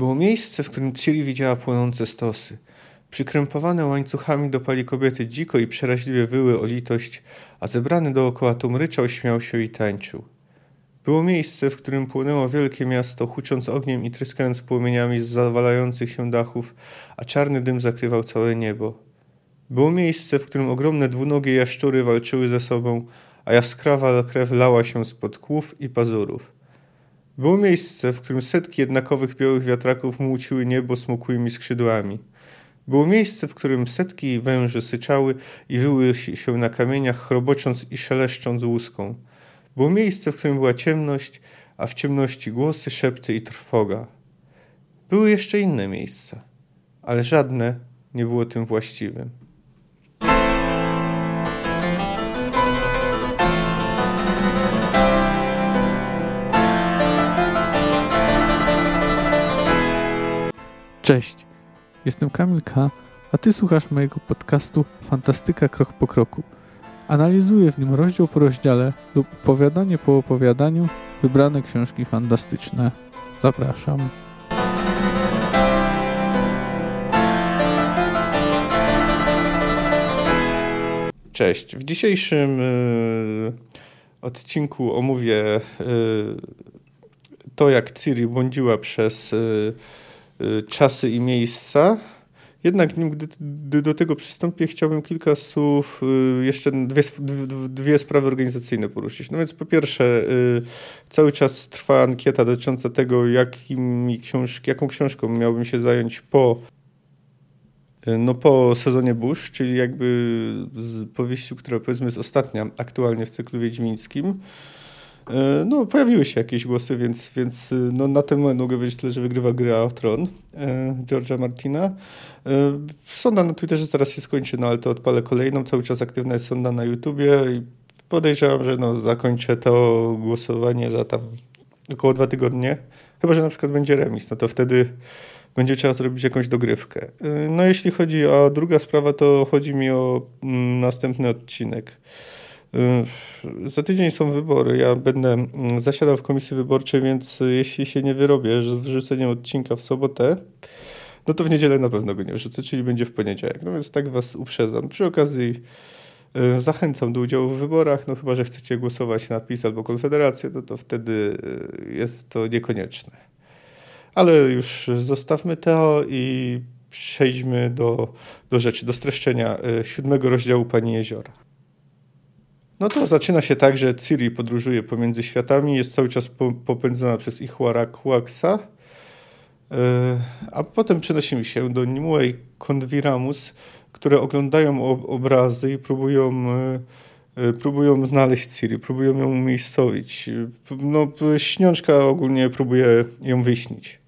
Było miejsce, w którym Ciri widziała płonące stosy. Przykrępowane łańcuchami do pali kobiety dziko i przeraźliwie wyły o litość, a zebrany dookoła tłum ryczał, śmiał się i tańczył. Było miejsce, w którym płonęło wielkie miasto, hucząc ogniem i tryskając płomieniami z zawalających się dachów, a czarny dym zakrywał całe niebo. Było miejsce, w którym ogromne dwunogie jaszczury walczyły ze sobą, a jaskrawa krew lała się spod kłów i pazurów. Było miejsce, w którym setki jednakowych białych wiatraków młóciły niebo smukłymi skrzydłami. Było miejsce, w którym setki węży syczały i wyły się na kamieniach, chrobocząc i szeleszcząc łuską. Było miejsce, w którym była ciemność, a w ciemności głosy, szepty i trwoga. Były jeszcze inne miejsca, ale żadne nie było tym właściwym. Cześć, jestem Kamil K., a Ty słuchasz mojego podcastu Fantastyka Krok po Kroku. Analizuję w nim rozdział po rozdziale lub opowiadanie po opowiadaniu wybrane książki fantastyczne. Zapraszam. Cześć. W dzisiejszym y, odcinku omówię y, to, jak Ciri błądziła przez y, czasy i miejsca. Jednak gdy, gdy, do tego przystąpię, chciałbym kilka słów, y, jeszcze dwie, dwie sprawy organizacyjne poruszyć. No więc po pierwsze, y, cały czas trwa ankieta dotycząca tego, jakimi książki, jaką książką miałbym się zająć po, no po sezonie Bush, czyli jakby z powieścią, która powiedzmy jest ostatnia aktualnie w cyklu wiedźmińskim. E, no, pojawiły się jakieś głosy, więc, więc e, no, na ten moment mogę powiedzieć tyle, że wygrywa gra o tron e, George'a Martina. Sonda na Twitterze zaraz się skończy, no ale to odpalę kolejną. Cały czas aktywna jest sonda na YouTubie i podejrzewam, że no, zakończę to głosowanie za tam około dwa tygodnie. Chyba, że na przykład będzie remis, no to wtedy będzie trzeba zrobić jakąś dogrywkę. No jeśli chodzi o druga sprawa, to chodzi mi o mm, następny odcinek. Y, za tydzień są wybory. Ja będę mm, zasiadał w komisji wyborczej, więc jeśli się nie wyrobię z wrzuceniem odcinka w sobotę, no to w niedzielę na pewno go nie wrzucę, czyli będzie w poniedziałek. No więc tak was uprzedzam. Przy okazji y, zachęcam do udziału w wyborach, no chyba, że chcecie głosować na PiS albo Konfederację, to, to wtedy y, jest to niekonieczne. Ale już zostawmy to i przejdźmy do, do rzeczy, do streszczenia siódmego rozdziału Pani Jeziora. No to zaczyna się tak, że Ciri podróżuje pomiędzy światami, jest cały czas popędzona przez Ichwara Kłaksa, e, a potem przenosimy się do Nimue i Konwiramus, które oglądają obrazy i próbują, e, e, próbują znaleźć Ciri, próbują ją umiejscowić. No, śniączka ogólnie próbuje ją wyśnić.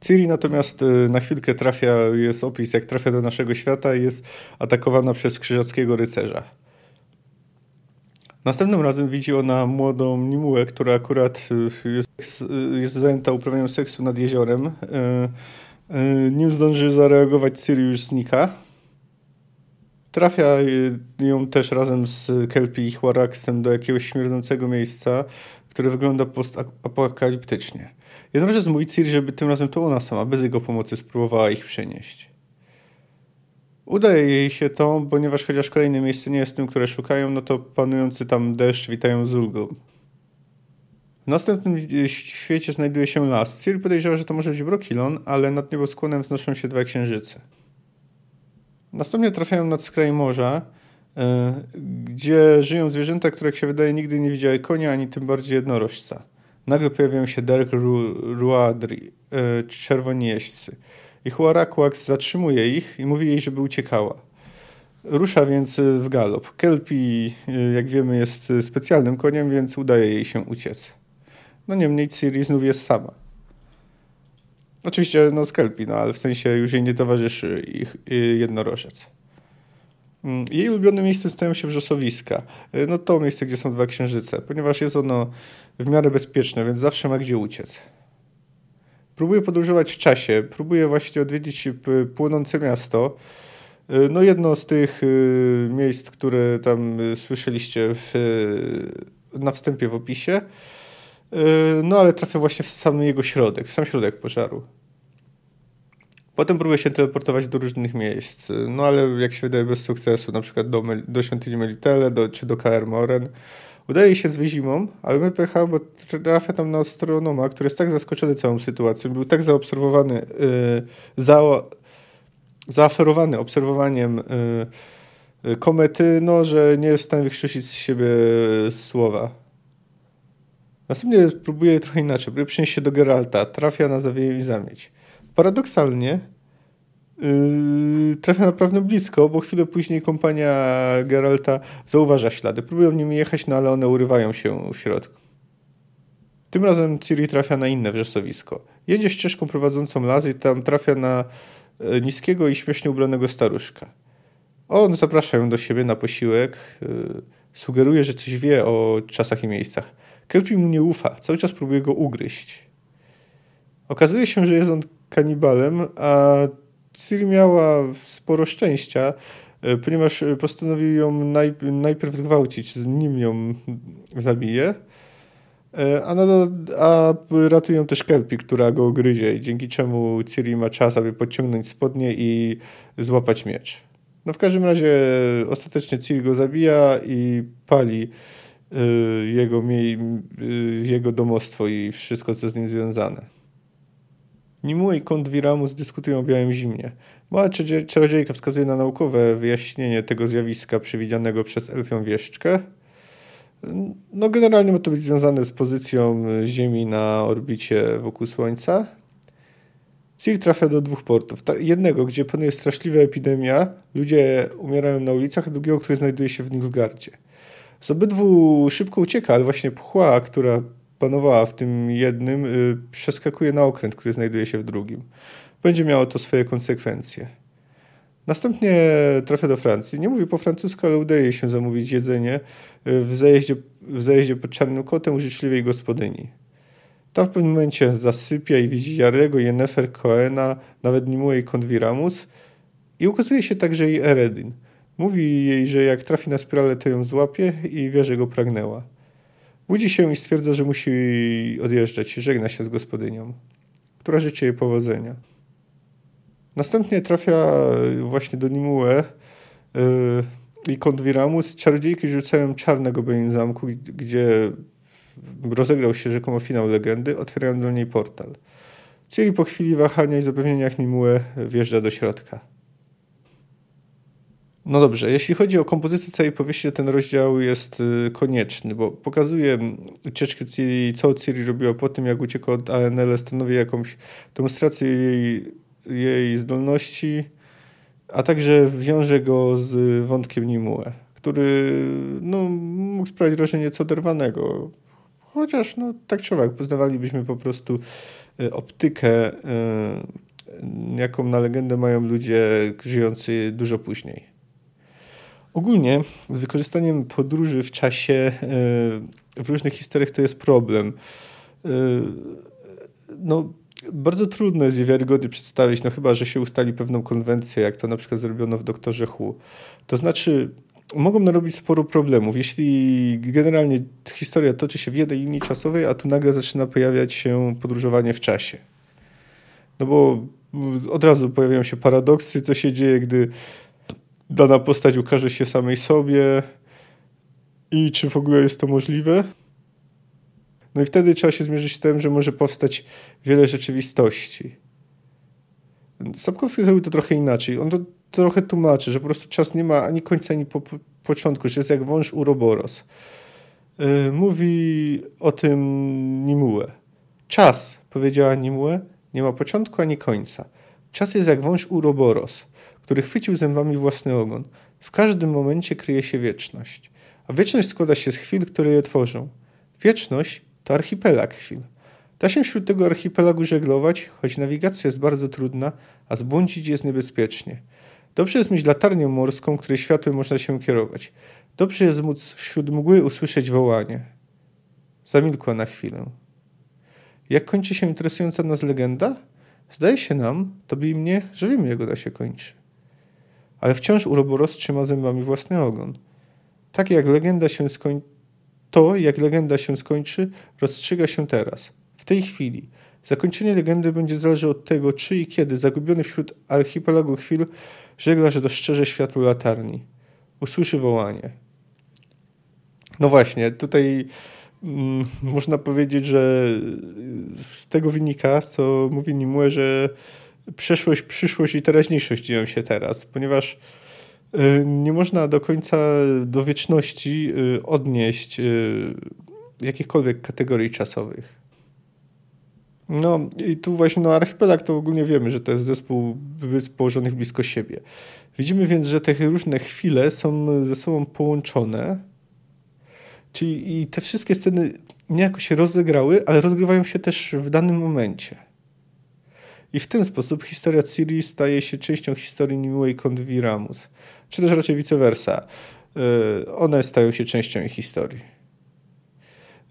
Ciri natomiast na chwilkę trafia, jest opis jak trafia do naszego świata i jest atakowana przez krzyżackiego rycerza. Następnym razem widzi ona młodą Nimułę, która akurat y, jest, y, jest zajęta uprawianiem seksu nad jeziorem. Y, nim zdąży zareagować, Sirius znika. Trafia ją też razem z Kelpi i Chwaraxem do jakiegoś śmierdzącego miejsca, które wygląda postapokaliptycznie. Jednocześnie mówi Ciri, żeby tym razem to ona sama, bez jego pomocy, spróbowała ich przenieść. Udaje jej się to, ponieważ chociaż kolejne miejsce nie jest tym, które szukają, no to panujący tam deszcz witają z ulgą. W następnym świecie znajduje się las. Ciri podejrzewa, że to może być Brokilon, ale nad nieboskłonem wznoszą się dwa księżyce. Następnie trafiają nad skraj morza, yy, gdzie żyją zwierzęta, które jak się wydaje nigdy nie widziały konia, ani tym bardziej jednorożca. Nagle pojawiają się Derek Ruadri, yy, czerwoni jeźdźcy. I Huarakłaks zatrzymuje ich i mówi jej, żeby uciekała. Rusza więc w galop. Kelpi, jak wiemy, jest specjalnym koniem, więc udaje jej się uciec. No niemniej Ciri znów jest sama. Oczywiście no z Kelpi, no ale w sensie już jej nie towarzyszy ich jednorożec. Mm, jej ulubionym miejscem stają się wrzosowiska. No to miejsce, gdzie są dwa księżyce, ponieważ jest ono w miarę bezpieczne, więc zawsze ma gdzie uciec. Próbuję podróżować w czasie, próbuję właśnie odwiedzić płonące miasto. Y, no jedno z tych y, miejsc, które tam y, słyszeliście w, na wstępie w opisie. no ale trafia właśnie w sam jego środek, w sam środek pożaru. Potem próbuje się teleportować do różnych miejsc, no ale jak się wydaje bez sukcesu, na przykład do, do świątyni Melitele do, czy do KR Moren. Udaje się z Wyzimą, ale my PH, bo trafia tam na astronoma, który jest tak zaskoczony całą sytuacją, był tak zaobserwowany, yy, za, zaaferowany obserwowaniem yy, komety, no, że nie jest w stanie wykrztusić z siebie słowa. Następnie próbuje trochę inaczej, próbuje przynieść się do Geralta, trafia na zawieję i zamieć paradoksalnie yy, trafia naprawdę blisko, bo chwilę później kompania Geralta zauważa ślady. Próbują nimi jechać, no ale one urywają się w środku. Tym razem Ciri trafia na inne wrzesowisko. Jedzie ścieżką prowadzącą las i tam trafia na e, niskiego i śmiesznie ubranego staruszka. On zaprasza ją do siebie na posiłek, yy, sugeruje, że coś wie o czasach i miejscach. Kelpi mu nie ufa, cały czas próbuje go ugryźć. Okazuje się, że jest on kanibalem, a Ciri miała sporo szczęścia, e, ponieważ postanowił ją najpierw zgwałcić, nim ją zabije, e, a, nadal, a ratują też Kelpi, która go gryzie, dzięki czemu Ciri ma czas, aby podciągnąć spodnie i złapać miecz. No w każdym razie ostatecznie Ciri go zabija i pali e, jego, jego domostwo i wszystko, co z nim związane. Nimue i kont Viramus dyskutują o białym zimnie. Mała czarodziejka wskazuje na naukowe wyjaśnienie tego zjawiska przewidzianego przez elfią wieszczkę. No generalnie ma to być związane z pozycją Ziemi na orbicie wokół Słońca. Cir trafia do dwóch portów. Jednego, gdzie panuje straszliwa epidemia, ludzie umierają na ulicach, a drugiego, który znajduje się w Nilfgardzie. Z obydwu szybko ucieka, ale właśnie pchła, która panowała w tym jednym, y, przeskakuje na okręt, który znajduje się w drugim. Będzie miało to swoje konsekwencje. Następnie trafia do Francji. Nie mówi po francusku, ale udaje się zamówić jedzenie y, w zajeździe, w zajeździe pod Czarnym Kotem u życzliwej gospodyni. Tam w pewnym momencie zasypia i widzi Jarego, Yennefer, Coena, nawet Nimue i Konwiramus i ukazuje się także jej Eredin. Mówi jej, że jak trafi na spiralę, to ją złapie i wie, że go pragnęła. Budzi się i stwierdza, że musi odjeżdżać. Żegna się z gospodynią, która życzy jej powodzenia. Następnie trafia właśnie do Nimue yy, i Kondwiramus. Czarodziejki rzucają czarnego Benin zamku, gdzie rozegrał się rzekomo finał legendy, otwierają do niej portal. Ciri po chwili wahania i zapewnieniach Nimue wjeżdża do środka. No dobrze, jeśli chodzi o kompozycję całej powieści, to ten rozdział jest y, konieczny, bo pokazuje ucieczkę Ciri, co Ciri robiła po tym, jak uciekła od ANL, stanowi jakąś demonstrację jej, jej zdolności, a także wiąże go z wątkiem Nimue, który no, mógł sprawić wrażenie co derwanego. Chociaż no, tak czy owak, poznawalibyśmy po prostu y, optykę, y, jaką na legendę mają ludzie żyjący dużo później. Ogólnie z wykorzystaniem podróży w czasie e, w różnych historiach to jest problem. E, no, bardzo trudno jest je wiarygodnie przedstawić, no chyba, że się ustali pewną konwencję, jak to na przykład zrobiono w Doktorze Hu. To znaczy, mogą narobić sporo problemów. Jeśli generalnie historia toczy się w jednej linii czasowej, a tu nagle zaczyna pojawiać się podróżowanie w czasie. No bo od razu pojawiają się paradoksy, co się dzieje, gdy dana postać ukaże się samej sobie i czy w ogóle jest to możliwe. No i wtedy trzeba się zmierzyć z tym, że może powstać wiele rzeczywistości. Sapkowski zrobił to trochę inaczej. On to trochę tłumaczy, że po prostu czas nie ma ani końca, ani po, po początku, że jest jak wąż Uroboros. Yy, mówi o tym Nimue. Czas, powiedziała Nimue, nie ma początku ani końca. Czas jest jak wąż Uroboros który chwycił zębami własny ogon. W każdym momencie kryje się wieczność. A wieczność składa się z chwil, które je tworzą. Wieczność to archipelag chwil. Da się wśród tego archipelagu żeglować, choć nawigacja jest bardzo trudna, a zbłądzić jest niebezpiecznie. Dobrze jest mieć latarnię morską, której światłem można się kierować. Dobrze jest móc wśród mgły usłyszeć wołanie. Zamilkła na chwilę. Jak kończy się interesująca nas legenda? Zdaje się nam, tobie i mnie, że wiemy, jak ona się kończy ale wciąż Uroboros trzyma zębami własny ogon. Tak jak legenda się skończy To, jak legenda się skończy, rozstrzyga się teraz, w tej chwili. Zakończenie legendy będzie zależeć od tego, czy i kiedy zagubiony wśród archipelagu chwil żeglarz dostrzeże światło latarni. Usłyszy wołanie. No właśnie, tutaj mm, można powiedzieć, że z tego wynika, co mówi Nimue, że przeszłość, przyszłość i teraźniejszość dzieją się teraz, ponieważ y, nie można do końca do wieczności y, odnieść y, jakichkolwiek kategorii czasowych. No i tu właśnie no, archipelag to ogólnie wiemy, że to jest zespół wysp położonych blisko siebie. Widzimy więc, że te różne chwile są ze sobą połączone. Czyli i te wszystkie sceny niejako się rozegrały, ale rozgrywają się też w danym momencie. I w ten sposób historia Ciri staje się częścią historii Nimue i Kondwi Ramus. Czy też raczej vice versa. E, one stają się częścią ich historii.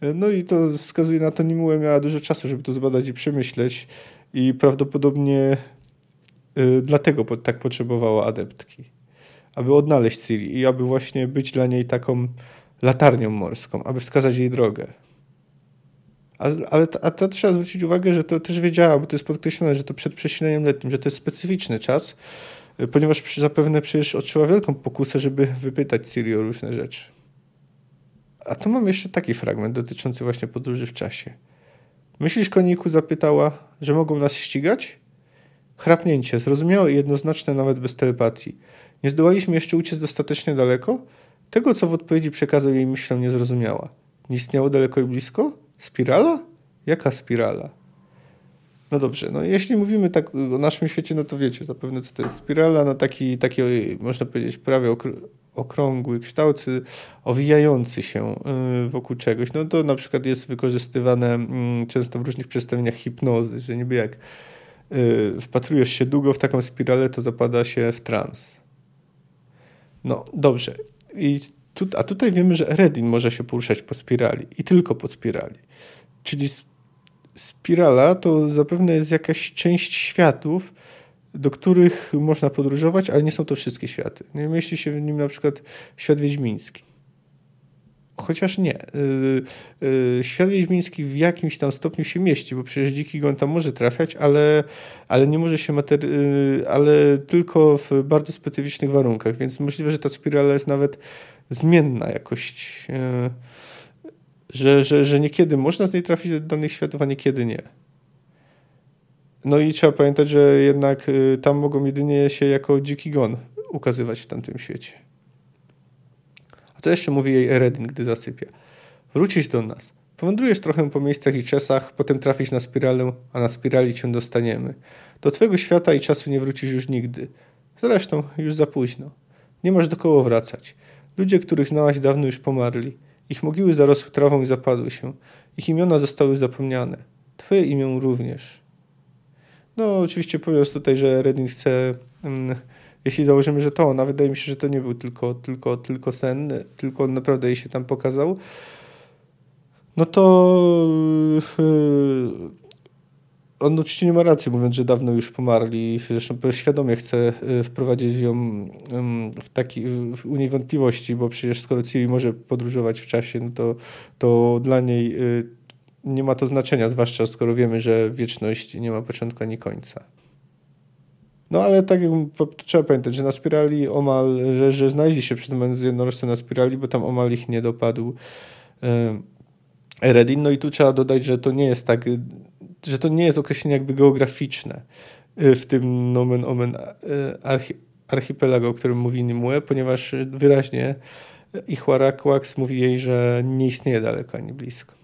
E, no i to wskazuje na to, Nimue miała dużo czasu, żeby to zbadać i przemyśleć i prawdopodobnie e, dlatego tak potrzebowała adeptki. Aby odnaleźć Ciri i aby właśnie być dla niej taką latarnią morską, aby wskazać jej drogę. Ale, a to trzeba zwrócić uwagę, że to też wiedziała, bo to jest podkreślone, że to przed przesileniem letnim, że to jest specyficzny czas, y, ponieważ zapewne przecież odczuła wielką pokusę, żeby wypytać Ciri o różne rzeczy. A tu mam jeszcze taki fragment dotyczący właśnie podróży w czasie. Myślisz, koniku, zapytała, że mogą nas ścigać? Chrapnięcie, zrozumiałe i jednoznaczne nawet bez telepatii. Nie zdołaliśmy jeszcze uciec dostatecznie daleko? Tego, co w odpowiedzi przekazał jej myślą, nie zrozumiała. Nie istniało daleko i blisko? Spirala? Jaka spirala? No dobrze, no jeśli mówimy tak o naszym świecie, no to wiecie zapewne, co to jest spirala, no taki, taki można powiedzieć, prawie okrągły kształt, y, owijający się y, wokół czegoś. No to na przykład jest wykorzystywane mm, często w różnych przedstawieniach hipnozy, że niby jak y, wpatrujesz się długo w taką spiralę, to zapada się w trans. No dobrze. I tu, a tutaj wiemy, że Eredin może się poruszać po spirali i tylko po spirali. Czyli spirala to zapewne jest jakaś część światów, do których można podróżować, ale nie są to wszystkie światy. Nie mieści się w nim na przykład świat wiedźmiński. Chociaż nie. Yy, yy, świat wiedźmiński w jakimś tam stopniu się mieści, bo przecież dziki gon tam może trafiać, ale, ale nie może się materi- yy, ale tylko w bardzo specyficznych warunkach, więc możliwe, że ta spirala jest nawet zmienna jakość, e, że, że, że niekiedy można z niej trafić do danych światów, a niekiedy nie. No i trzeba pamiętać, że jednak e, tam mogą jedynie się jako dziki gon ukazywać w tamtym świecie. A co jeszcze mówi jej Eredin, gdy zasypia? Wrócisz do nas. Powędrujesz trochę po miejscach i czasach, potem trafisz na spiralę, a na spirali cię dostaniemy. Do twojego świata i czasu nie wrócisz już nigdy. Zresztą już za późno. Nie masz do koło wracać. Ludzie, których znałaś dawno już pomarli. Ich mogiły zarosły trawą i zapadły się. Ich imiona zostały zapomniane. Twoje imię również. No, oczywiście mówiąc tutaj, że Redin chce, um, jeśli założymy, że to ona, wydaje mi się, że to nie był tylko, tylko, tylko sen, tylko on naprawdę jej się tam pokazał, no to yy, on oczywiście nie ma racji, mówiąc, że dawno już pomarli. Zresztą świadomie chce y, wprowadzić ją w taki, u niej wątpliwości, bo przecież skoro Ciri może podróżować w czasie, no to, to dla niej y, nie ma to znaczenia, zwłaszcza skoro wiemy, że wieczność nie ma początku ani końca. No ale tak jak trzeba pamiętać, że na spirali omal, że, że znaleźli się przed momentem jednorożce na spirali, bo tam omal ich nie dopadł Eredin. No i tu trzeba dodać, że to nie jest tak że to nie jest określenie jakby geograficzne y, w tym nomen omen y, archi, archipelago, o którym mówi Nimue, ponieważ wyraźnie Ichwarakwax mówi jej, że nie istnieje daleko ani blisko.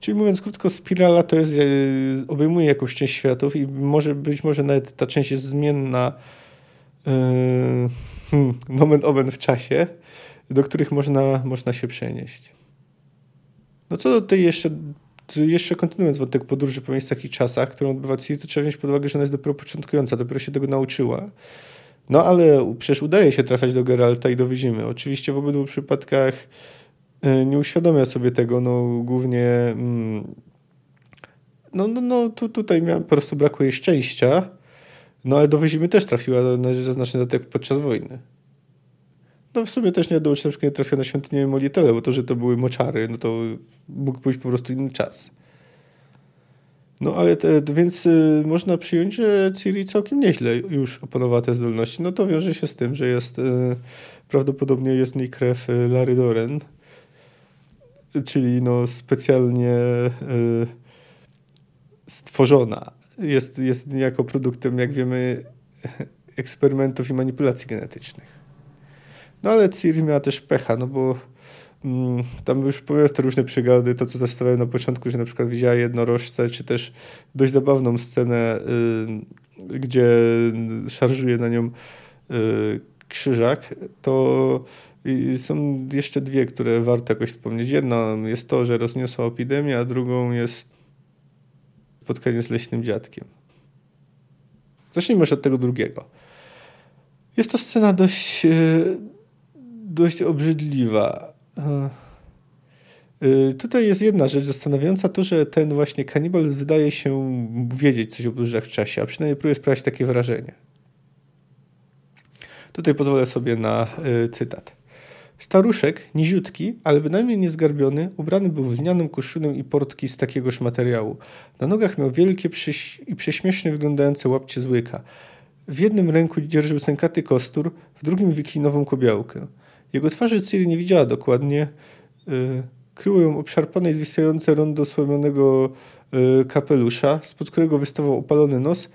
Czyli mówiąc krótko, spirala to jest, y, obejmuje jakąś część światów i może być może nawet ta część jest zmienna yy, hmm, nomen omen w czasie, do których można, można się przenieść. No co do tej jeszcze jeszcze kontynuując wątek podróży po miejscach i czasach, którą odbywa Ciri, to trzeba wziąć pod uwagę, że ona jest dopiero początkująca, dopiero się tego nauczyła. No ale przecież udaje się trafiać do Geralta i do Wyzimy. Oczywiście w obydwu przypadkach e, nie uświadamia sobie tego, no głównie mm, no, no, no tu, tutaj miałem, po prostu brakuje szczęścia, no ale do Wyzimy też trafiła na znaczny dodatek podczas wojny. No w sumie też nie wiadomo, czy na przykład nie trafił na świątynię Molitele, bo to, że to były moczary, no to mógł pójść po prostu inny czas. No ale te, więc y, można przyjąć, że Ciri całkiem nieźle już opanowała te zdolności. No to wiąże się z tym, że jest y, prawdopodobnie jest w niej krew y, Larry Doren, czyli no specjalnie y, stworzona. Jest, jest niejako produktem, jak wiemy, eksperymentów i manipulacji genetycznych. No ale Ciri miała też pecha, no bo mm, tam już powiedzmy te różne przygody, to co zastanawiałem na początku, że na przykład widziała jednorożce, czy też dość zabawną scenę, y, gdzie szarżuje na nią y, krzyżak, to są jeszcze dwie, które warto jakoś wspomnieć. Jedna jest to, że rozniosła epidemię, a drugą jest spotkanie z leśnym dziadkiem. Zacznijmy już od tego drugiego. Jest to scena dość, e, dość obrzydliwa. E, e, tutaj jest jedna rzecz zastanawiająca, to, że ten właśnie kanibal wydaje się wiedzieć coś o podróżach w czasie, a przynajmniej próbuje sprawić takie wrażenie. Tutaj pozwolę sobie na cytat. Staruszek, niziutki, ale bynajmniej niezgarbiony, ubrany był w lnianym koszulę i portki z takiegoż materiału. Na nogach miał wielkie i prześmiesznie wyglądające łapcie z łyka. W jednym ręku dzierżył sękaty kostur, w drugim wiklinową kobiałkę. Jego twarzy Ciri nie widziała dokładnie. Yy, kryło ją obszarpane i zwisające rondo słomionego yy, kapelusza, spod którego wystawał opalony nos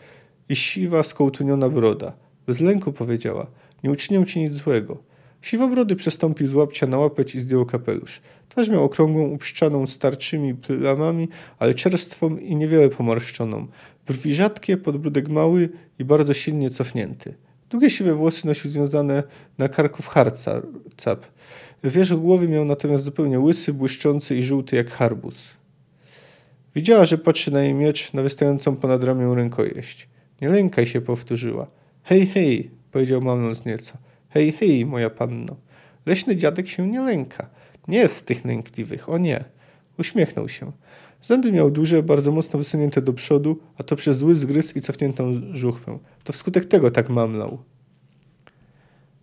i siwa, skołtuniona broda. Bez lęku powiedziała, nie uczynią ci nic złego. Siwobrody przestąpił z łapcia na łapeć i zdjął kapelusz. Twarz miał okrągłą, upszczaną starczymi plamami, ale czerstwą i niewiele pomarszczoną. Brwi rzadkie, podbródek mały i bardzo silnie cofnięty. Długie siwe włosy nosił związane na karku w harca, cap. Wierzch głowy miał natomiast zupełnie łysy, błyszczący i żółty jak harbuz. Widziała, że patrzy na jej miecz, na wystającą ponad ramię rękojeść. Nie lękaj się, powtórzyła. Hej, hej, powiedział mamnąc nieco. Hej, hej, moja panno. Leśny dziadek się nie lęka. Nie jest z tych lękliwych, o nie. Uśmiechnął się. Zęby miał duże, bardzo mocno wysunięte do przodu, a to przez zły zgryz i cofniętą żuchwę. To wskutek tego tak mamlał.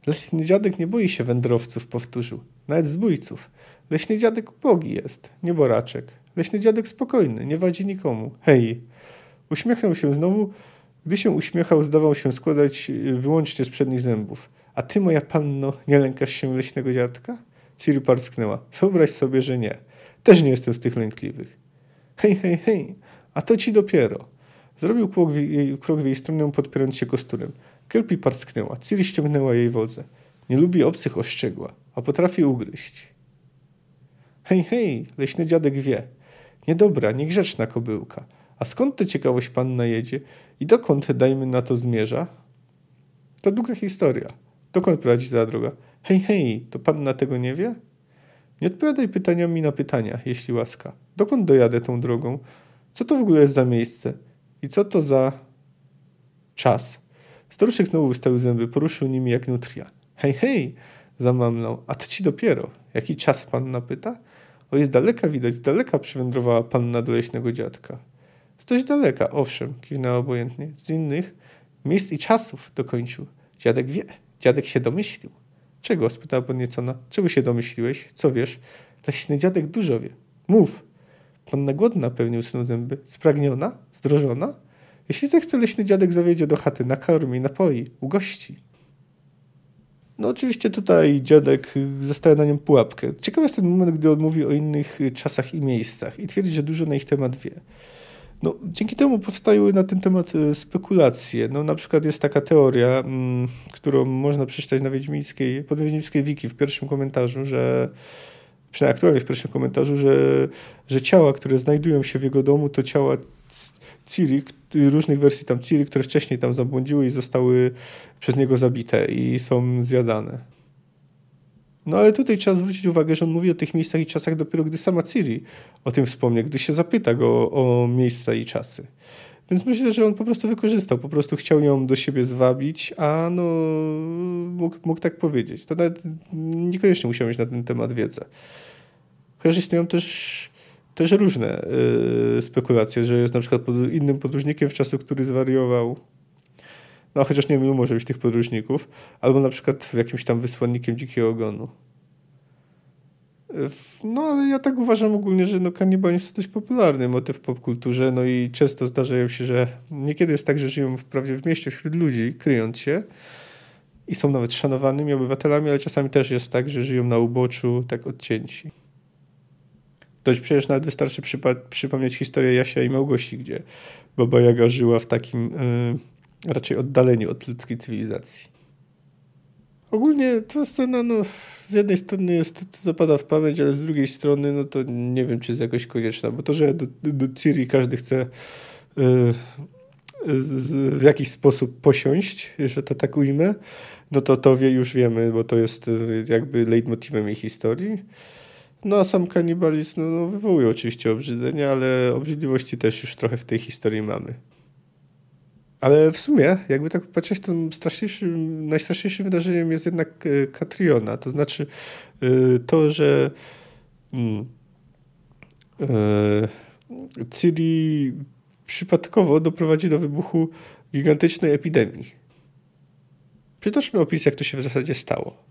Leśny dziadek nie boi się wędrowców, powtórzył. Nawet zbójców. Leśny dziadek ubogi jest, nie boraczek. Leśny dziadek spokojny, nie wadzi nikomu. Hej! Uśmiechnął się znowu. Gdy się uśmiechał, zdawał się składać wyłącznie z przednich zębów. A ty, moja panno, nie lękasz się leśnego dziadka? Ciri parsknęła. Wyobraź sobie, że nie. Też nie jestem z tych lękliwych. Hej, hej, hej, a to ci dopiero. Zrobił krok w jej, krok w jej stronę, podpierając się kosturem. Kelpi parsknęła. Ciri ściągnęła jej wodze. Nie lubi obcych, ostrzegła, a potrafi ugryźć. Hej, hej, leśny dziadek wie. Niedobra, niegrzeczna kobyłka. A skąd to ciekawość panna jedzie i dokąd, dajmy na to, zmierza? To długa historia. Dokąd prowadzi ta droga? Hej, hej, to panna tego nie wie? Nie odpowiadaj pytaniami na pytania, jeśli łaska. Dokąd dojadę tą drogą? Co to w ogóle jest za miejsce? I co to za czas? Staruszek znowu wystawił zęby, poruszył nimi jak nutria. Hej, hej, zamamlał. A to ci dopiero. Jaki czas panna pyta? O, jest daleka widać, z daleka przywędrowała panna do leśnego dziadka. Z dość daleka, owszem, kiwnęła obojętnie. Z innych miejsc i czasów, dokończył. Dziadek wie. Dziadek się domyślił. Czego? spytała podniecona. Czego się domyśliłeś? Co wiesz? Leśny dziadek dużo wie. Mów. Panna głodna pewnie usunął zęby. Spragniona? Zdrożona? Jeśli zechce, leśny dziadek zawiedzie do chaty, nakarmi, napoi, ugości. No oczywiście tutaj dziadek zostaje na nią pułapkę. Ciekawy jest ten moment, gdy on mówi o innych czasach i miejscach i twierdzi, że dużo na ich temat wie. No, dzięki temu powstają na ten temat e, spekulacje. No, na przykład jest taka teoria, mm, którą można przeczytać na Wiedźmińskiej, pod Wiedźmińskiej Wiki w pierwszym komentarzu, że przynajmniej aktualnie w pierwszym komentarzu, że, że ciała, które znajdują się w jego domu, to ciała Ciri, różnych wersji tam Ciri, które wcześniej tam zabłądziły i zostały przez niego zabite i są zjadane. No ale tutaj trzeba zwrócić uwagę, że on mówi o tych miejscach i czasach dopiero gdy sama Ciri o tym wspomnie, gdy się zapyta go o miejsca i czasy. Więc myślę, że on po prostu wykorzystał, po prostu chciał ją do siebie zwabić, a no mógł, mógł tak powiedzieć. To nawet niekoniecznie musiał mieć na ten temat wiedzę. Chociaż istnieją też, też różne yy, spekulacje, że jest na przykład pod, innym podróżnikiem w czasu, który zwariował. No chociaż nie wiem, może być tych podróżników. Albo na przykład jakimś tam wysłannikiem dzikiego ogonu. No, ale ja tak uważam ogólnie, że no, kanibalizm to dość popularny motyw w popkulturze, no i często zdarzają się, że niekiedy jest tak, że żyją wprawdzie w mieście wśród ludzi, kryjąc się i są nawet szanowanymi obywatelami, ale czasami też jest tak, że żyją na uboczu, tak odcięci. To przecież nawet wystarczy przypa- przypomnieć historię Jasia i Małgosi, gdzie Baba Jaga żyła w takim yy, raczej oddaleniu od ludzkiej cywilizacji. Ogólnie ta scena, no, z jednej strony jest, zapada w pamięć, ale z drugiej strony, no to nie wiem, czy jest jakoś konieczna, bo to, że do, do Ciri każdy chce yy, z, w jakiś sposób posiąść, że to tak ujmę, no to to wie, już wiemy, bo to jest y, jakby leitmotivem jej historii. No a sam kanibalizm no, no, wywołuje oczywiście obrzydzenie, ale obrzydliwości też już trochę w tej historii mamy. Ale w sumie, jakby tak patrzeć, to straszniejszym, najstraszniejszym wydarzeniem jest jednak e, Katriona. To znaczy e, to, że mm, e, Ciri przypadkowo doprowadzi do wybuchu gigantycznej epidemii. Przytoczmy opis, jak to się w zasadzie stało.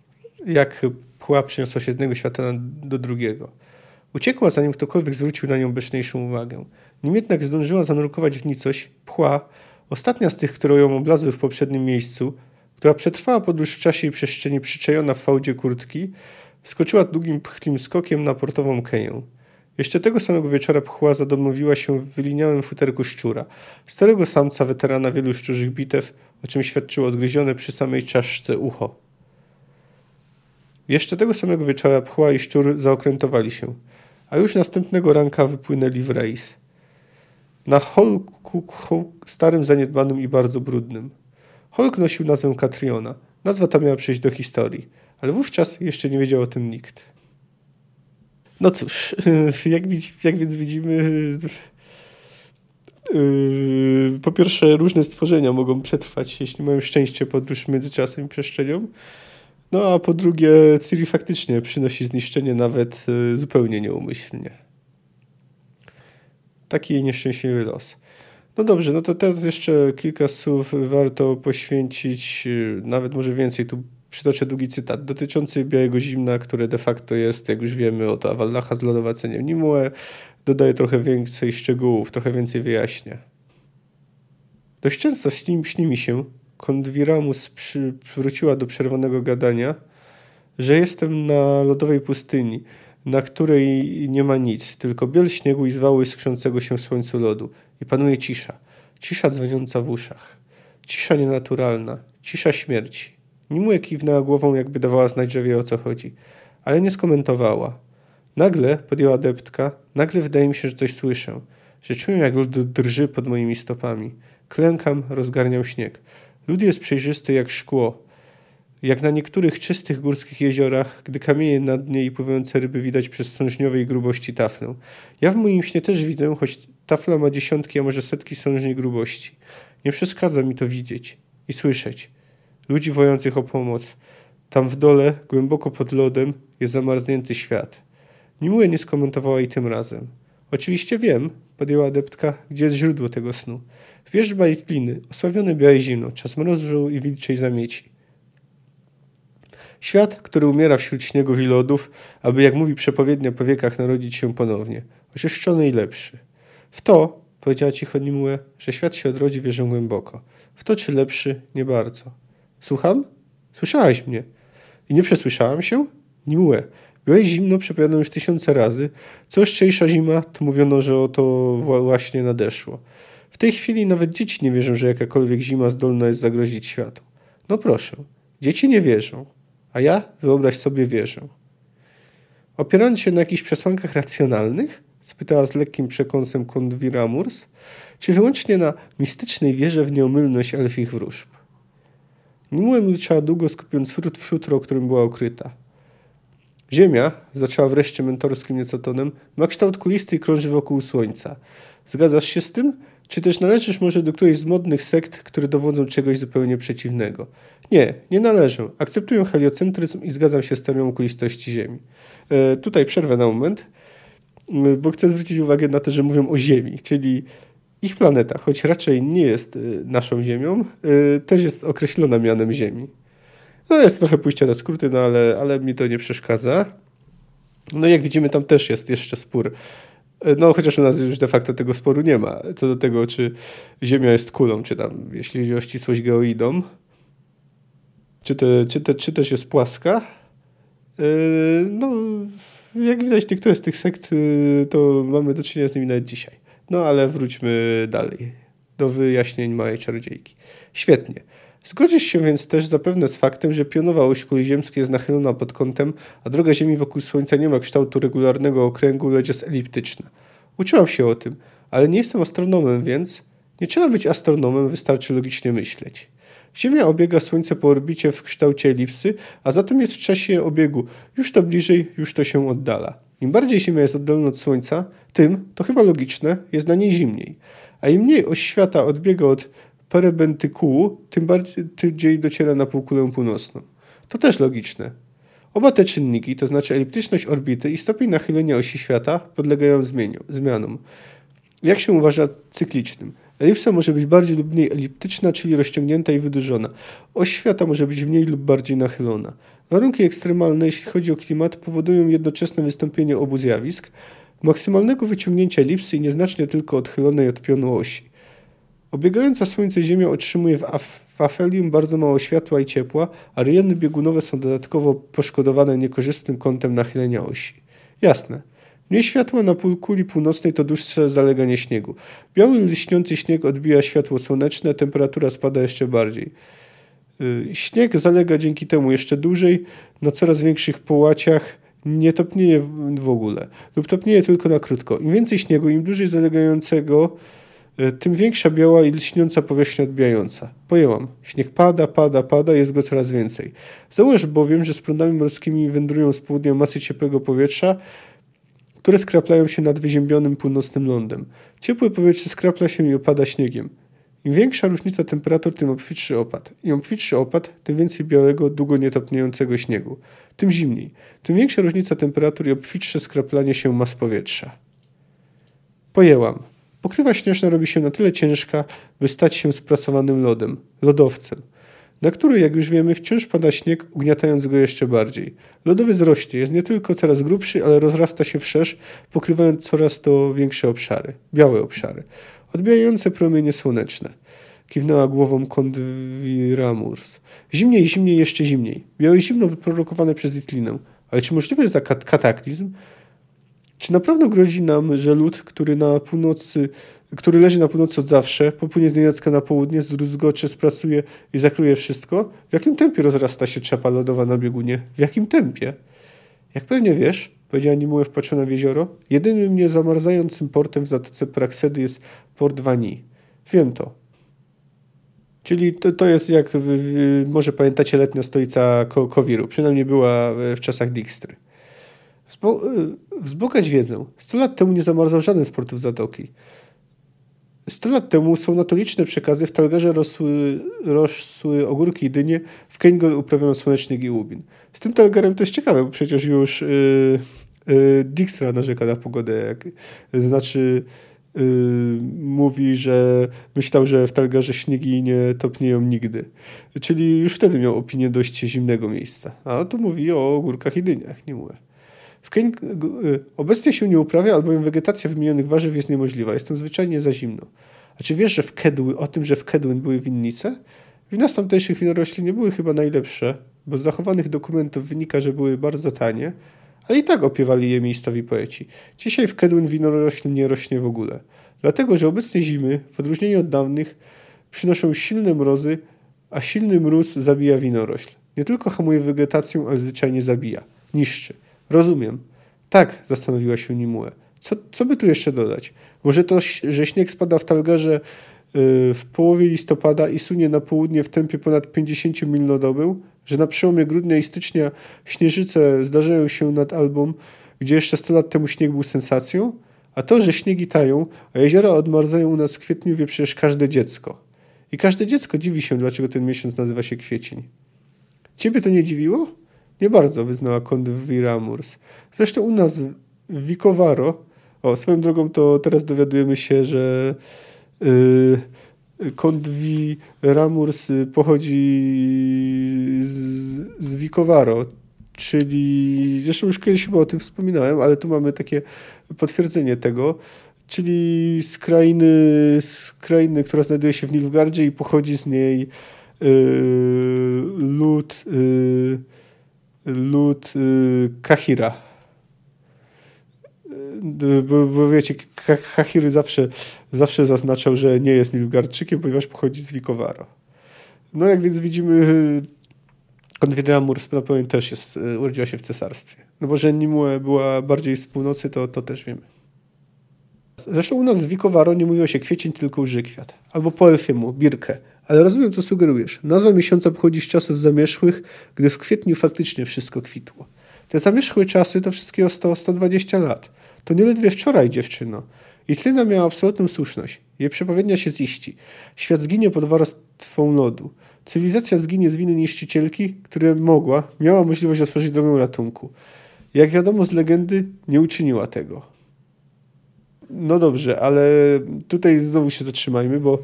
Jak pchła przyniosła się z jednego świata do drugiego. Uciekła, zanim ktokolwiek zwrócił na nią bezczniejszą uwagę. Nim jednak zdążyła zanurkować w nicość, pchła Ostatnia z tych, które ją oblazły w poprzednim miejscu, która przetrwała podróż w czasie i przestrzeni przyczajona w fałdzie kurtki, skoczyła długim pchlim skokiem na portową keję. Jeszcze tego samego wieczora pchła zadomowiła się w wyliniałym futerku szczura, starego samca weterana wielu szczurzych bitew, o czym świadczyło odgryzione przy samej czaszce ucho. Jeszcze tego samego wieczora pchła i szczur zaokrętowali się, a już następnego ranka wypłynęli w rejs na Holku starym, zaniedbanym i bardzo brudnym. Holk nosił nazwę Katriona. Nazwa ta miała przejść do historii, ale wówczas jeszcze nie wiedział o tym nikt. No cóż, jak, jak więc widzimy, yy, po pierwsze różne stworzenia mogą przetrwać, jeśli mają szczęście podróż między czasem i przestrzenią. No a po drugie, Ciri faktycznie przynosi zniszczenie nawet yy, zupełnie nieumyślnie taki jej nieszczęśliwy los. No dobrze, no to teraz jeszcze kilka słów warto poświęcić, y, nawet może więcej. Tu przytoczę długi cytat dotyczący Białego Zimna, które de facto jest, jak już wiemy, od Awallacha z lodowaceniem Nimue. Dodaje trochę więcej szczegółów, trochę więcej wyjaśnia. Dość często śni, śni mi się, Kondwiramus wróciła do przerwanego gadania, że jestem na lodowej pustyni – na której nie ma nic, tylko biel śniegu i zwały skrzącego się w słońcu lodu. I panuje cisza. Cisza dzwoniąca w uszach. Cisza nienaturalna. Cisza śmierci. Nimue kiwnęła głową, jakby dawała znać, że wie o co chodzi. Ale nie skomentowała. Nagle, podjęła deptka, nagle wydaje mi się, że coś słyszę. Że czuję, jak lód drży pod moimi stopami. Klękam, rozgarniał śnieg. Lód jest przejrzysty jak szkło jak na niektórych czystych górskich jeziorach, gdy kamienie na dnie i pływające ryby widać przez sążniowej grubości taflę. Ja w moim śnie też widzę, choć tafla ma dziesiątki, a może setki sążnej grubości. Nie przeszkadza mi to widzieć i słyszeć. Ludzi wojących o pomoc. Tam w dole, głęboko pod lodem, jest zamarznięty świat. Nimue nie skomentowała i tym razem. Oczywiście wiem, podjęła adeptka, gdzie jest źródło tego snu. Wierzba i tliny, osławione białe zimno, czas mrozu i wilczej zamieci. Świat, który umiera wśród śniegów i lodów, aby, jak mówi przepowiednia po wiekach, narodzić się ponownie, oczyszczony i lepszy. W to, powiedziała cicho Nimue, że świat się odrodzi, wierzę głęboko. W to, czy lepszy, nie bardzo. Słucham? Słyszałaś mnie. I nie przesłyszałam się? Nimue. Byłeś zimno, przepowiadano już tysiące razy. Co szczęśliwsza zima, to mówiono, że oto właśnie nadeszło. W tej chwili nawet dzieci nie wierzą, że jakakolwiek zima zdolna jest zagrozić światu. No proszę, dzieci nie wierzą. A ja, wyobraź sobie, wierzę. Opierając się na jakichś przesłankach racjonalnych? spytała z lekkim przekąsem Kondwira Murs, czy wyłącznie na mistycznej wierze w nieomylność elfich wróżb? Nimue milczała długo, skupiąc w futro, którym była okryta. Ziemia, zaczęła wreszcie mentorskim nieco tonem, ma kształt kulisty i krąży wokół Słońca. Zgadzasz się z tym? Czy też należysz może do którejś z modnych sekt, które dowodzą czegoś zupełnie przeciwnego? Nie, nie należę. Akceptuję heliocentryzm i zgadzam się z teorią okulistości Ziemi. E, tutaj przerwę na moment, bo chcę zwrócić uwagę na to, że mówią o Ziemi, czyli Ich planeta, choć raczej nie jest y, naszą Ziemią, y, też jest określona mianem Ziemi. No jest trochę pójście na skróty, no ale, ale mi to nie przeszkadza. No jak widzimy, tam też jest jeszcze spór. Y, no chociaż u nas już de facto tego sporu nie ma. Co do tego, czy Ziemia jest kulą, czy tam, jeśli chodzi o ścisłość geoidą, czy, te, czy, te, czy też jest płaska. No, jak widać, niektóre z tych sekt to mamy do czynienia z nimi nawet dzisiaj. No ale wróćmy dalej do wyjaśnień małej czarodziejki. Świetnie. Zgodzisz się więc też zapewne z faktem, że pionowa oś kuli ziemskiej jest nachylona pod kątem, a droga Ziemi wokół Słońca nie ma kształtu regularnego okręgu, lecz jest eliptyczna. Uczyłam się o tym, ale nie jestem astronomem, więc nie trzeba być astronomem, wystarczy logicznie myśleć. Ziemia obiega Słońce po orbicie w kształcie elipsy, a zatem jest w czasie obiegu. Już to bliżej, już to się oddala. Im bardziej Ziemia jest oddalona od Słońca, tym, to chyba logiczne, jest na niej zimniej. A im mniej oś świata odbiega od perebentykułu, tym bardziej dociera na półkulę północną. To też logiczne. Oba te czynniki, to znaczy eliptyczność orbity i stopień nachylenia osi świata, podlegają zmianom. Jak się uważa cyklicznym? Elipsa może być bardziej lub mniej eliptyczna, czyli rozciągnięta i wydłużona. Oś świata może być mniej lub bardziej nachylona. Warunki ekstremalne, jeśli chodzi o klimat, powodują jednoczesne wystąpienie obu zjawisk, maksymalnego wyciągnięcia elipsy i nieznacznie tylko odchylonej od pionu osi. Obiegająca Słońce Ziemia otrzymuje w, w afelium bardzo mało światła i ciepła, a rejony biegunowe są dodatkowo poszkodowane niekorzystnym kątem nachylenia osi. Jasne. Mniej światła na półkuli północnej to dłuższe zaleganie śniegu. Biały lśniący śnieg odbija światło słoneczne, temperatura spada jeszcze bardziej. Y, śnieg zalega dzięki temu jeszcze dłużej, na coraz większych połaciach nie topnieje w ogóle lub topnieje tylko na krótko. Im więcej śniegu, im dłużej zalegającego, tym większa biała i lśniąca powierzchnia odbijająca. Pojęłam. Śnieg pada, pada, pada, jest go coraz więcej. Załóż bowiem, że z prądami morskimi wędrują z południa masy ciepłego powietrza, które skraplają się nad wyziębionym północnym lądem. Ciepłe powietrze skrapla się i opada śniegiem. Im większa różnica temperatur, tym obfitszy opad. Im obfitszy opad, tym więcej białego, długo nietopniejącego śniegu. Tym zimniej. Tym większa różnica temperatur i obfitsze skraplanie się mas powietrza. Pojęłam. Pokrywa śnieżna robi się na tyle ciężka, by stać się sprasowanym lodem, lodowcem, na który, jak już wiemy, wciąż pada śnieg, ugniatając go jeszcze bardziej. Lodowy zrośnie, jest nie tylko coraz grubszy, ale rozrasta się wszerz, pokrywając coraz to większe obszary, białe obszary odbijające promienie słoneczne. Kiwnęła głową Kondwiramurs. Zimniej, zimniej, jeszcze zimniej. Białe zimno wyprodukowane przez Itlinę. Ale czy możliwy jest kat kataklizm? Czy naprawdę grozi nam, że lód, który na północy, który leży na północy od zawsze, popłynie z nienacka na południe, zdruzgocze, sprasuje i zakryje wszystko? W jakim tempie rozrasta się czapa lodowa na biegunie? W jakim tempie? Jak pewnie wiesz, powiedziała Nimue wpatrzona w jezioro. Jedynym niezamarzającym portem w Zatoce Praksedy jest port Wani. Wiem to. Czyli to, to jest jak, w, w, może pamiętacie, letnia stolica Ko Kowiru. Przynajmniej była w czasach Dijkstry. Wzbogać wiedzę. 100 lat temu nie zamarzał żaden z portów Zatoki. 100 lat temu są na to liczne przekazy. W Talgarze rosły, rosły ogórki i dynie, w Kengon uprawiono słoneczny giłubin. Z tym Talgarem to jest ciekawe, bo przecież już yy, yy, Dijkstra narzeka na pogodę. Jak, znaczy yy, mówi, że myślał, że w Talgarze śniegi nie topnieją nigdy. Czyli już wtedy miał opinię dość zimnego miejsca. A tu mówi o ogórkach i dyniach, nie mówię. W y, obecnie się nie uprawia, albowiem wegetacja wymienionych warzyw jest niemożliwa. Jest tam zwyczajnie za zimno. A czy wiesz, że w Kedły, o tym, że w Kedwyn były winnice? Wina z tamtejszych winorośli nie były chyba najlepsze, bo z zachowanych dokumentów wynika, że były bardzo tanie, ale i tak opiewali je miejscowi poeci. Dzisiaj w Kedwyn winoroślin nie rośnie w ogóle. Dlatego, że obecne zimy, w odróżnieniu od dawnych, przynoszą silne mrozy, a silny mróz zabija winorośl. Nie tylko hamuje wegetację, ale zwyczajnie zabija. Niszczy. Rozumiem. Tak, zastanowiła się Nimue. Co, co by tu jeszcze dodać? Może to, że śnieg spada w Talgarze y, w połowie listopada i sunie na południe w tempie ponad 50 mil na dobę? Że na przełomie grudnia i stycznia śnieżyce zdarzają się nad Albą, gdzie jeszcze 100 lat temu śnieg był sensacją? A to, że śniegi tają, a jeziora odmarzają u nas w kwietniu, wie przecież każde dziecko. I każde dziecko dziwi się, dlaczego ten miesiąc nazywa się kwiecień. Ciebie to nie dziwiło? Nie bardzo, wyznała Konwiramurs. Zresztą u nas w Vicovaro, o swoją drogą to teraz dowiadujemy się, że Kondwi Ramurs pochodzi z, Vicovaro, czyli zresztą już kiedyś chyba o tym wspominałem, ale tu mamy takie potwierdzenie tego, czyli z krainy, z krainy która znajduje się w Nilfgardzie i pochodzi z niej yy, lud, yy, lud yy, Kahira. Yy, bo, bo wiecie, Kahir zawsze, zawsze zaznaczał, że nie jest Nilfgaardczykiem, ponieważ pochodzi z Wikowaro. No jak więc widzimy, Konwidra Murs też jest, urodziła się w cesarstwie. No bo że Nimue była bardziej z północy, to, to też wiemy. Zresztą u nas w Wikowaro nie mówiło się kwiecień, tylko łżykwiat. Albo po birkę. Ale rozumiem, co sugerujesz. Nazwa miesiąca pochodzi z czasów zamierzchłych, gdy w kwietniu faktycznie wszystko kwitło. Te zamierzchłe czasy to wszystkie o 100-120 lat. To nie ledwie wczoraj, dziewczyno. I Tlina miała absolutną słuszność. Jej przepowiednia się ziści. Świat zginie pod warstwą lodu. Cywilizacja zginie z winy niszczycielki, która mogła, miała możliwość otworzyć drogę ratunku. Jak wiadomo z legendy, nie uczyniła tego. No dobrze, ale tutaj znowu się zatrzymajmy, bo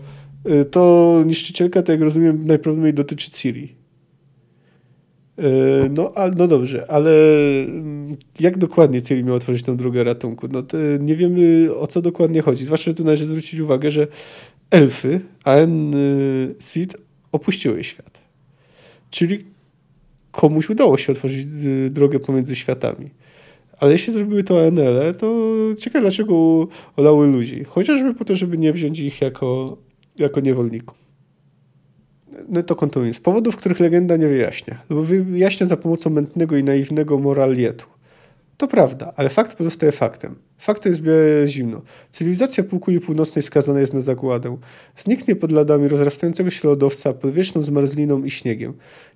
to niszczycielka, tak jak rozumiem, najprawdopodobniej dotyczy Ciri. Y, no, no dobrze, ale mm, jak dokładnie Ciri miała otworzyć tą drogę ratunku? No nie wiemy o co dokładnie chodzi. Zwłaszcza, że tu należy zwrócić uwagę, że elfy, Aen Sid opuściły świat. Czyli komuś udało się otworzyć y, drogę pomiędzy światami. Ale jeśli zrobiły to ANL, to ciekawe dlaczego olały ludzi. Chociażby po to, żeby nie wziąć ich jako, jako niewolników. No to kontynuując. Z powodów, których legenda nie wyjaśnia. Lub wyjaśnia za pomocą mętnego i naiwnego moralietu. To prawda, ale fakt pozostaje faktem. Faktem jest zimno. Cywilizacja półkuli północnej skazana jest na zagładę. Zniknie pod ladami rozrastającego się lodowca pod wieczną zmarzliną i śniegiem.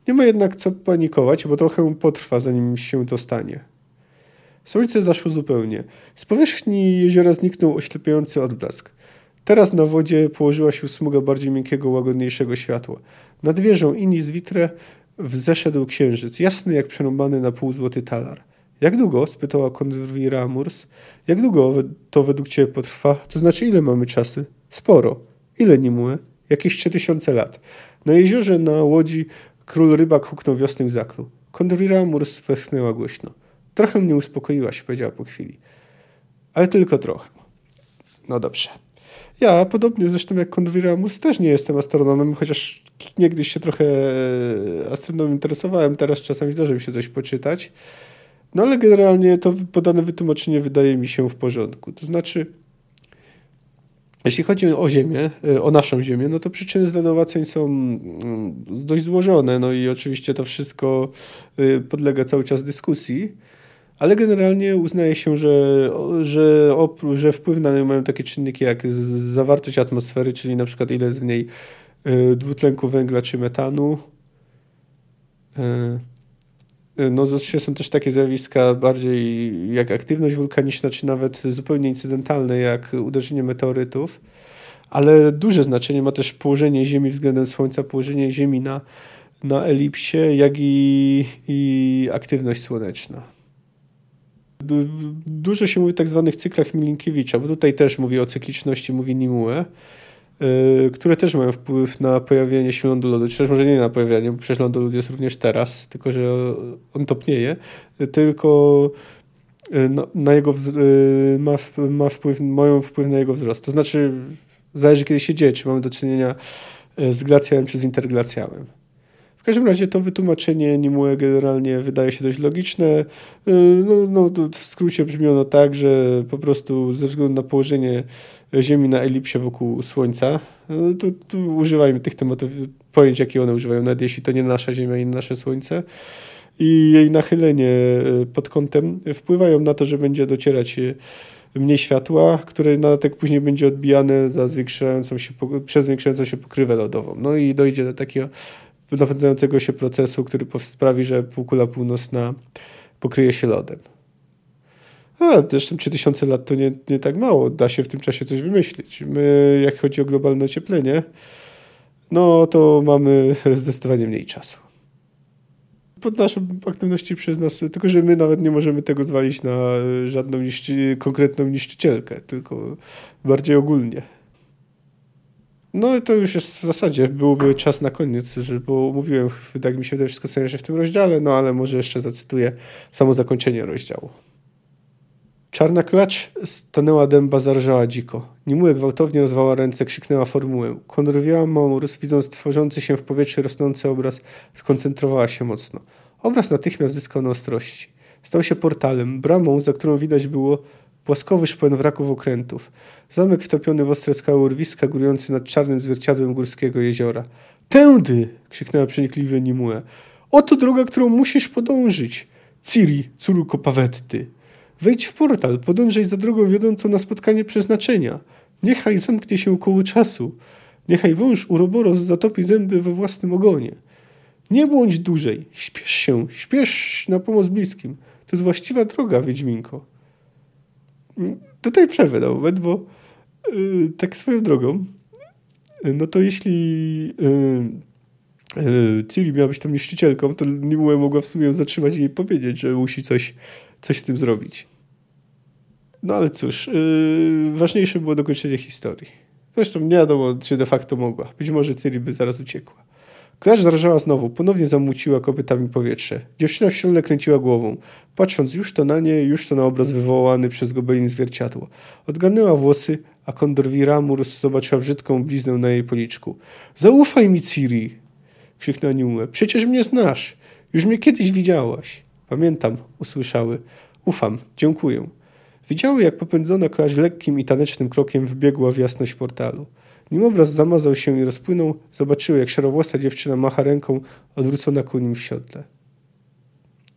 Nie ma jednak co panikować, bo trochę potrwa, zanim się to stanie. Słońce zaszło zupełnie. Z powierzchni jeziora zniknął oślepiający odblask. Teraz na wodzie położyła się smuga bardziej miękkiego, łagodniejszego światła. Nad wieżą Inis Vitre wzeszedł księżyc, jasny jak przerąbany na pół złoty talar. Jak długo? spytała konwira Amurs. Jak długo to według ciebie potrwa? To znaczy ile mamy czasu? Sporo. Ile Nimue? Jakieś trzy tysiące lat. Na jeziorze na łodzi król rybak huknął wiosny w zaklu. Konwira Amurs westchnęła głośno. Trochę mnie uspokoiłaś, powiedziała po chwili. Ale tylko trochę. No dobrze. Ja, podobnie zresztą jak Konwiramus, też nie jestem astronomem, chociaż niegdyś się trochę astronomią interesowałem, teraz czasami zdarzy mi się coś poczytać. No ale generalnie to podane wytłumaczenie wydaje mi się w porządku. To znaczy, jeśli chodzi o Ziemię, o naszą Ziemię, no to przyczyny zlenowaceń są mm, dość złożone, no i oczywiście to wszystko y, podlega cały czas dyskusji ale generalnie uznaje się, że, że, że wpływ na nią mają takie czynniki jak zawartość atmosfery, czyli na przykład ile z niej y, dwutlenku węgla czy metanu. Y, no, są też takie zjawiska bardziej jak aktywność wulkaniczna, czy nawet zupełnie incydentalne, jak uderzenie meteorytów. Ale duże znaczenie ma też położenie Ziemi względem Słońca, położenie Ziemi na, na elipsie, jak i, i aktywność słoneczna. Dużo się mówi o tak zwanych cyklach Milinkiewicza, bo tutaj też mówi o cykliczności, mówi Nimue, e, które też mają wpływ na pojawienie się lądu lodu, czy też może nie na pojawianie, bo przecież lądu lodu jest również teraz, tylko że on topnieje, tylko e, na, na jego e, ma, ma wpływ, mają wpływ na jego wzrost. To znaczy, zależy kiedy się dzieje, czy mamy do czynienia z glacjałem czy z interglacjałem. W każdym razie to wytłumaczenie Nimue generalnie wydaje się dość logiczne. Y, no, no, w skrócie brzmi ono tak, że po prostu ze względu na położenie Ziemi na elipsie wokół Słońca, y, to, to używajmy tych tematów, pojęć, jakie one używają, nawet jeśli to nie nasza Ziemia i nasze Słońce, i jej nachylenie y, pod kątem wpływają na to, że będzie docierać mniej światła, które na tak później będzie odbijane za zwiększającą się, przez zwiększającą się pokrywę lodową. No i dojdzie do takiego napędzającego się procesu, który sprawi, że półkula północna pokryje się lodem. A zresztą 3000 lat to nie, nie tak mało. Da się w tym czasie coś wymyślić. My, jak chodzi o globalne ocieplenie, no to mamy zdecydowanie mniej czasu. Pod naszą aktywności przez nas, tylko że my nawet nie możemy tego zwalić na żadną niszczy, konkretną niszczycielkę, tylko bardziej ogólnie. No to już jest w zasadzie, byłby czas na koniec, bo mówiłem, tak mi się wydaje, wszystko co się w tym rozdziale, no ale może jeszcze zacytuję samo zakończenie rozdziału. Czarna klacz stanęła dęba, zarżała dziko. Nimułek gwałtownie rozwała ręce, krzyknęła formułę. Konrwiała Maurus, widząc tworzący się w powietrzu rosnący obraz, skoncentrowała się mocno. Obraz natychmiast zyskał na ostrości. Stał się portalem, bramą, za którą widać było płaskowy szpen wraków okrętów. Zamek wtopiony w ostre skały urwiska, górujący nad czarnym zwierciadłem górskiego jeziora. Tędy! krzyknęła przenikliwie Nimue. Oto droga, którą musisz podążyć. Ciri, córko Pawetty. Wejdź w portal, podążaj za drogą wiodącą na spotkanie przeznaczenia. Niechaj zamknie się koło czasu. Niechaj wąż uroboros zatopi zęby we własnym ogonie. Nie bądź dłużej. Śpiesz się, śpiesz na pomoc bliskim. To jest właściwa droga, Wiedźminko. Tutaj przerwę na moment, bo yy, tak swoją drogą, yy, no to jeśli yy, Ciri miała być tam niszczycielką, to nie mogła w sumie zatrzymać i powiedzieć, że musi coś, coś z tym zrobić. No ale cóż, yy, ważniejsze było dokończenie historii. Zresztą nie wiadomo, czy de facto mogła. Być może Ciri by zaraz uciekła. Klacz zarżała znowu, ponownie zamuciła kopytami powietrze. Dziewczyna w środle kręciła głową, patrząc już to na nie, już to na obraz wywołany przez gobelin zwierciadło. Odgarnęła włosy, a Kondorwi Ramurs zobaczyła brzydką bliznę na jej policzku. Zaufaj mi, Ciri! krzyknęła Niue. Przecież mnie znasz. Już mnie kiedyś widziałaś. Pamiętam, usłyszały. Ufam, dziękuję. Widziały, jak popędzona klacz lekkim i tanecznym krokiem wbiegła w jasność portalu. Nim obraz zamazał się i rozpłynął, zobaczyły, jak szarowłosa dziewczyna macha ręką odwrócona ku nim w siodle.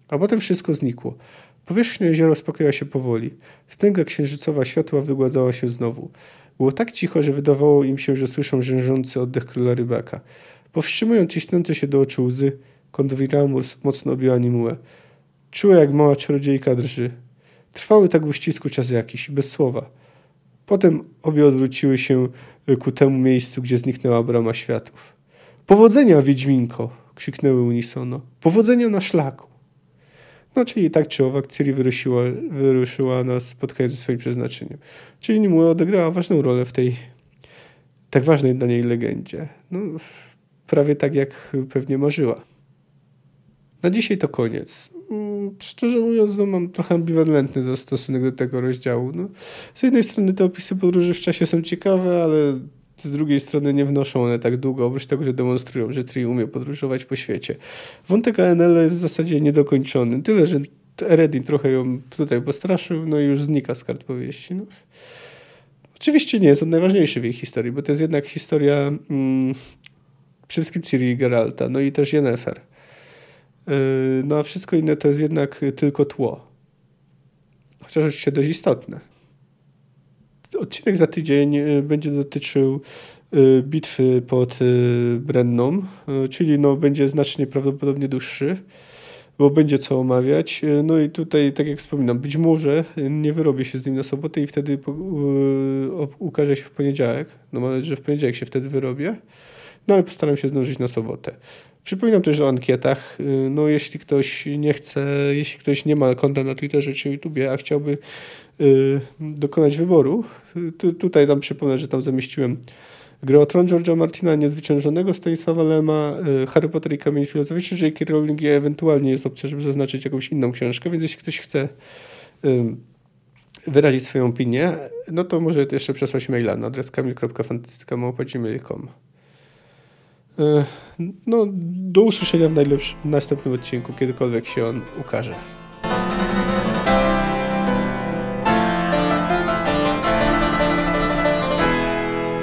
A potem wszystko znikło. Powierzchnia jeziora uspokoiła się powoli. Stęga księżycowa światła wygładzała się znowu. Było tak cicho, że wydawało im się, że słyszą rzężący oddech króla rybaka. Powstrzymując cisnące się do oczu łzy, Kondwiramurs mocno objęła Nimułę. Czuła, jak mała czarodziejka drży. Trwały tak w uścisku czas jakiś, bez słowa. Potem obie odwróciły się ku temu miejscu, gdzie zniknęła brama światów. Powodzenia, Wiedźminko! krzyknęły unisono. Powodzenia na szlaku! No, czyli tak czy owak Ciri wyruszyła, wyruszyła na spotkanie ze swoim przeznaczeniem. Czyli Nimue odegrała ważną rolę w tej tak ważnej dla niej legendzie. No, prawie tak, jak pewnie marzyła. Na dzisiaj to koniec. Mm, szczerze mówiąc, no, mam trochę ambiwalentny stosunek do tego rozdziału. No, z jednej strony te opisy podróży w czasie są ciekawe, ale z drugiej strony nie wnoszą one tak długo, oprócz tego, że demonstrują, że Tri umie podróżować po świecie. Wątek ANL jest w zasadzie niedokończony. Tyle, że Eredin trochę ją tutaj postraszył, no i już znika z kart powieści. No. Oczywiście nie jest on najważniejszy w jej historii, bo to jest jednak historia mm, przede wszystkim Ciri i Geralta, no i też Yennefer. Yy, no a wszystko inne to jest jednak tylko tło. Chociaż oczywiście dość istotne. Odcinek za tydzień yy, będzie dotyczył yy, bitwy pod Brenną, czyli no będzie znacznie prawdopodobnie dłuższy, bo będzie co omawiać. No i tutaj, tak jak wspominam, być może nie wyrobię się z nim na sobotę i wtedy ukaże się w poniedziałek. No mam nadzieję, że w poniedziałek się wtedy wyrobię. No ale postaram się zdążyć na sobotę. Przypominam też o ankietach. Y, no, jeśli ktoś nie chce, jeśli ktoś nie ma konta na Twitterze czy YouTubie, a chciałby y, dokonać wyboru, y, tutaj tam przypomnę, że tam zamieściłem grę o Tron George'a Martina, Niezwyciężonego Stanisława Lema, Harry Potter i Kamień Filozoficzny J.K. Rowling i ewentualnie jest opcja, żeby zaznaczyć jakąś inną książkę, więc jeśli ktoś chce wyrazić swoją opinię, no to może jeszcze przesłać maila na adres kamil.fantastyka.gmail.com no, do usłyszenia w najlepszym, następnym odcinku, kiedykolwiek się on ukaże.